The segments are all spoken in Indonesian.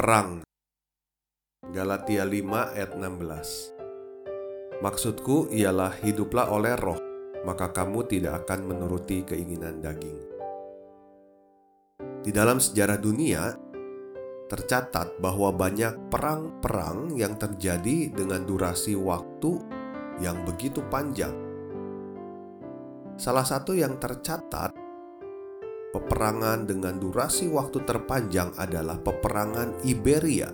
Perang Galatia 5 ayat 16 Maksudku ialah hiduplah oleh roh, maka kamu tidak akan menuruti keinginan daging. Di dalam sejarah dunia, tercatat bahwa banyak perang-perang yang terjadi dengan durasi waktu yang begitu panjang. Salah satu yang tercatat Peperangan dengan durasi waktu terpanjang adalah peperangan Iberia,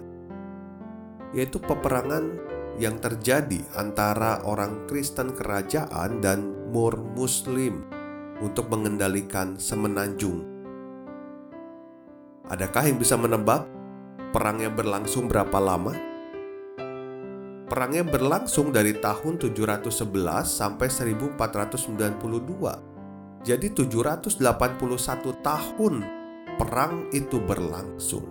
yaitu peperangan yang terjadi antara orang Kristen kerajaan dan Mur Muslim untuk mengendalikan semenanjung. Adakah yang bisa menebak perangnya berlangsung berapa lama? Perangnya berlangsung dari tahun 711 sampai 1492 jadi 781 tahun perang itu berlangsung.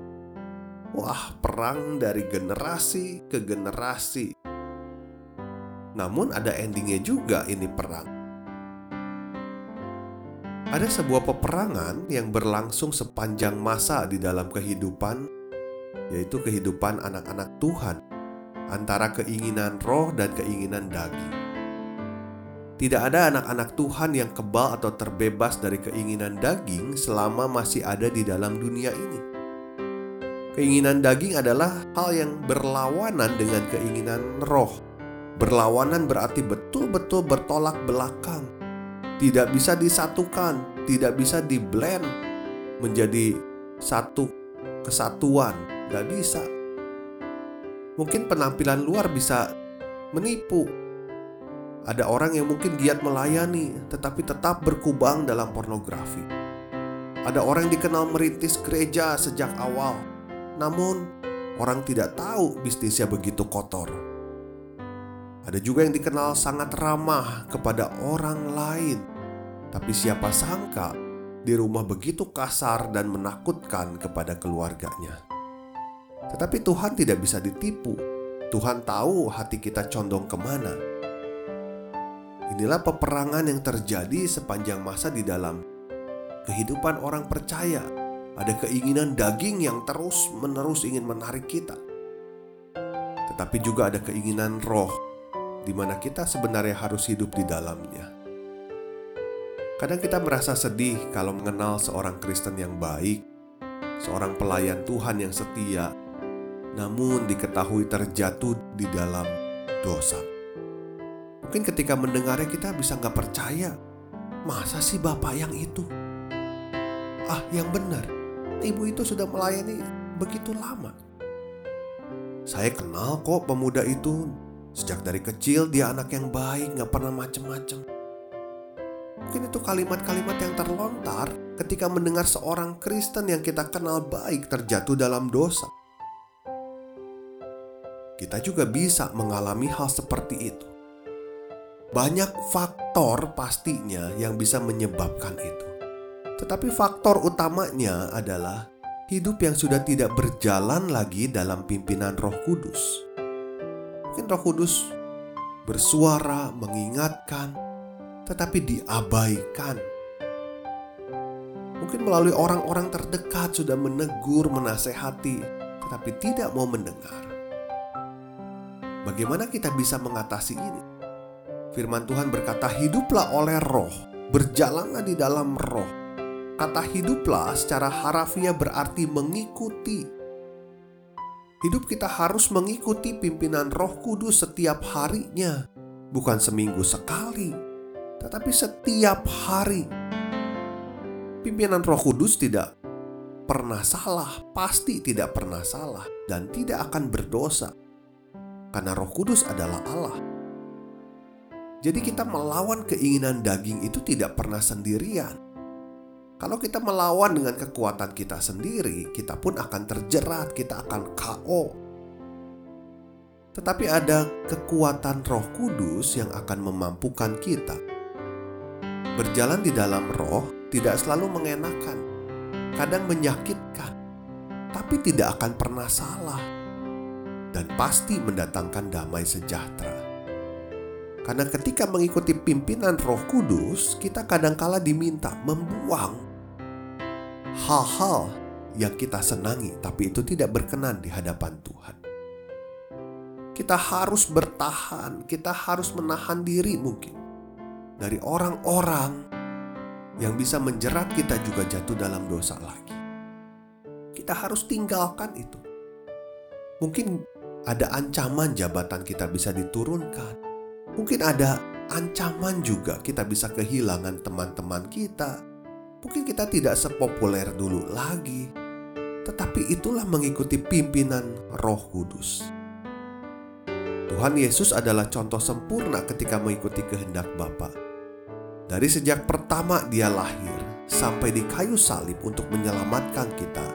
Wah, perang dari generasi ke generasi. Namun ada endingnya juga ini perang. Ada sebuah peperangan yang berlangsung sepanjang masa di dalam kehidupan, yaitu kehidupan anak-anak Tuhan, antara keinginan roh dan keinginan daging. Tidak ada anak-anak Tuhan yang kebal atau terbebas dari keinginan daging selama masih ada di dalam dunia ini. Keinginan daging adalah hal yang berlawanan dengan keinginan roh. Berlawanan berarti betul-betul bertolak belakang. Tidak bisa disatukan, tidak bisa diblend menjadi satu kesatuan. Gak bisa. Mungkin penampilan luar bisa menipu, ada orang yang mungkin giat melayani, tetapi tetap berkubang dalam pornografi. Ada orang yang dikenal merintis gereja sejak awal, namun orang tidak tahu bisnisnya begitu kotor. Ada juga yang dikenal sangat ramah kepada orang lain, tapi siapa sangka di rumah begitu kasar dan menakutkan kepada keluarganya. Tetapi Tuhan tidak bisa ditipu. Tuhan tahu hati kita condong ke mana Inilah peperangan yang terjadi sepanjang masa di dalam kehidupan orang percaya. Ada keinginan daging yang terus-menerus ingin menarik kita, tetapi juga ada keinginan roh, di mana kita sebenarnya harus hidup di dalamnya. Kadang kita merasa sedih kalau mengenal seorang Kristen yang baik, seorang pelayan Tuhan yang setia, namun diketahui terjatuh di dalam dosa. Mungkin ketika mendengarnya kita bisa nggak percaya. Masa sih bapak yang itu? Ah, yang benar. Ibu itu sudah melayani begitu lama. Saya kenal kok pemuda itu. Sejak dari kecil dia anak yang baik, nggak pernah macem-macem. Mungkin itu kalimat-kalimat yang terlontar ketika mendengar seorang Kristen yang kita kenal baik terjatuh dalam dosa. Kita juga bisa mengalami hal seperti itu. Banyak faktor pastinya yang bisa menyebabkan itu. Tetapi faktor utamanya adalah hidup yang sudah tidak berjalan lagi dalam pimpinan Roh Kudus. Mungkin Roh Kudus bersuara, mengingatkan, tetapi diabaikan. Mungkin melalui orang-orang terdekat sudah menegur, menasehati, tetapi tidak mau mendengar. Bagaimana kita bisa mengatasi ini? Firman Tuhan berkata, "Hiduplah oleh roh, berjalanlah di dalam roh." Kata "hiduplah" secara harafiah berarti mengikuti. Hidup kita harus mengikuti pimpinan Roh Kudus setiap harinya, bukan seminggu sekali, tetapi setiap hari. Pimpinan Roh Kudus tidak pernah salah, pasti tidak pernah salah, dan tidak akan berdosa, karena Roh Kudus adalah Allah. Jadi, kita melawan keinginan daging itu tidak pernah sendirian. Kalau kita melawan dengan kekuatan kita sendiri, kita pun akan terjerat, kita akan KO. Tetapi ada kekuatan Roh Kudus yang akan memampukan kita. Berjalan di dalam Roh tidak selalu mengenakan, kadang menyakitkan, tapi tidak akan pernah salah, dan pasti mendatangkan damai sejahtera. Karena ketika mengikuti pimpinan Roh Kudus, kita kadangkala diminta membuang hal-hal yang kita senangi, tapi itu tidak berkenan di hadapan Tuhan. Kita harus bertahan, kita harus menahan diri mungkin dari orang-orang yang bisa menjerat kita juga jatuh dalam dosa lagi. Kita harus tinggalkan itu. Mungkin ada ancaman jabatan kita bisa diturunkan. Mungkin ada ancaman juga kita bisa kehilangan teman-teman kita, Mungkin kita tidak sepopuler dulu lagi, tetapi itulah mengikuti pimpinan Roh Kudus. Tuhan Yesus adalah contoh sempurna ketika mengikuti kehendak Bapa. Dari sejak pertama dia lahir sampai di kayu salib untuk menyelamatkan kita,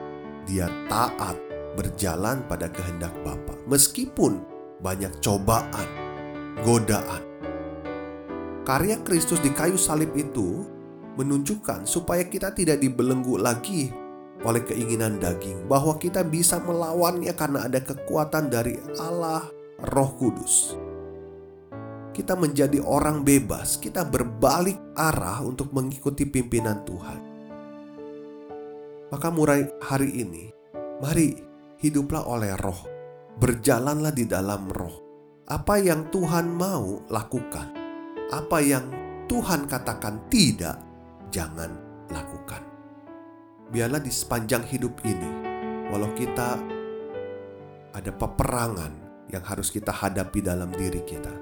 dia taat berjalan pada kehendak Bapa meskipun banyak cobaan, godaan. Karya Kristus di kayu salib itu menunjukkan supaya kita tidak dibelenggu lagi oleh keinginan daging, bahwa kita bisa melawannya karena ada kekuatan dari Allah Roh Kudus. Kita menjadi orang bebas, kita berbalik arah untuk mengikuti pimpinan Tuhan. Maka mulai hari ini, mari hiduplah oleh roh, berjalanlah di dalam roh. Apa yang Tuhan mau lakukan, apa yang Tuhan katakan tidak, jangan lakukan. Biarlah di sepanjang hidup ini, walau kita ada peperangan yang harus kita hadapi dalam diri kita,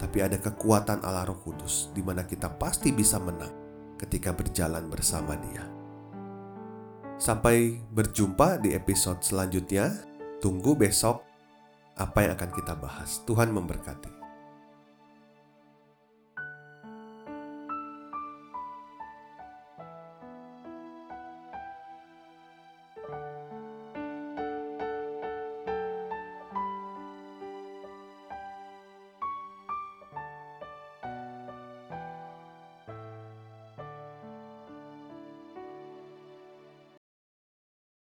tapi ada kekuatan Allah Roh Kudus di mana kita pasti bisa menang ketika berjalan bersama Dia. Sampai berjumpa di episode selanjutnya. Tunggu besok apa yang akan kita bahas. Tuhan memberkati.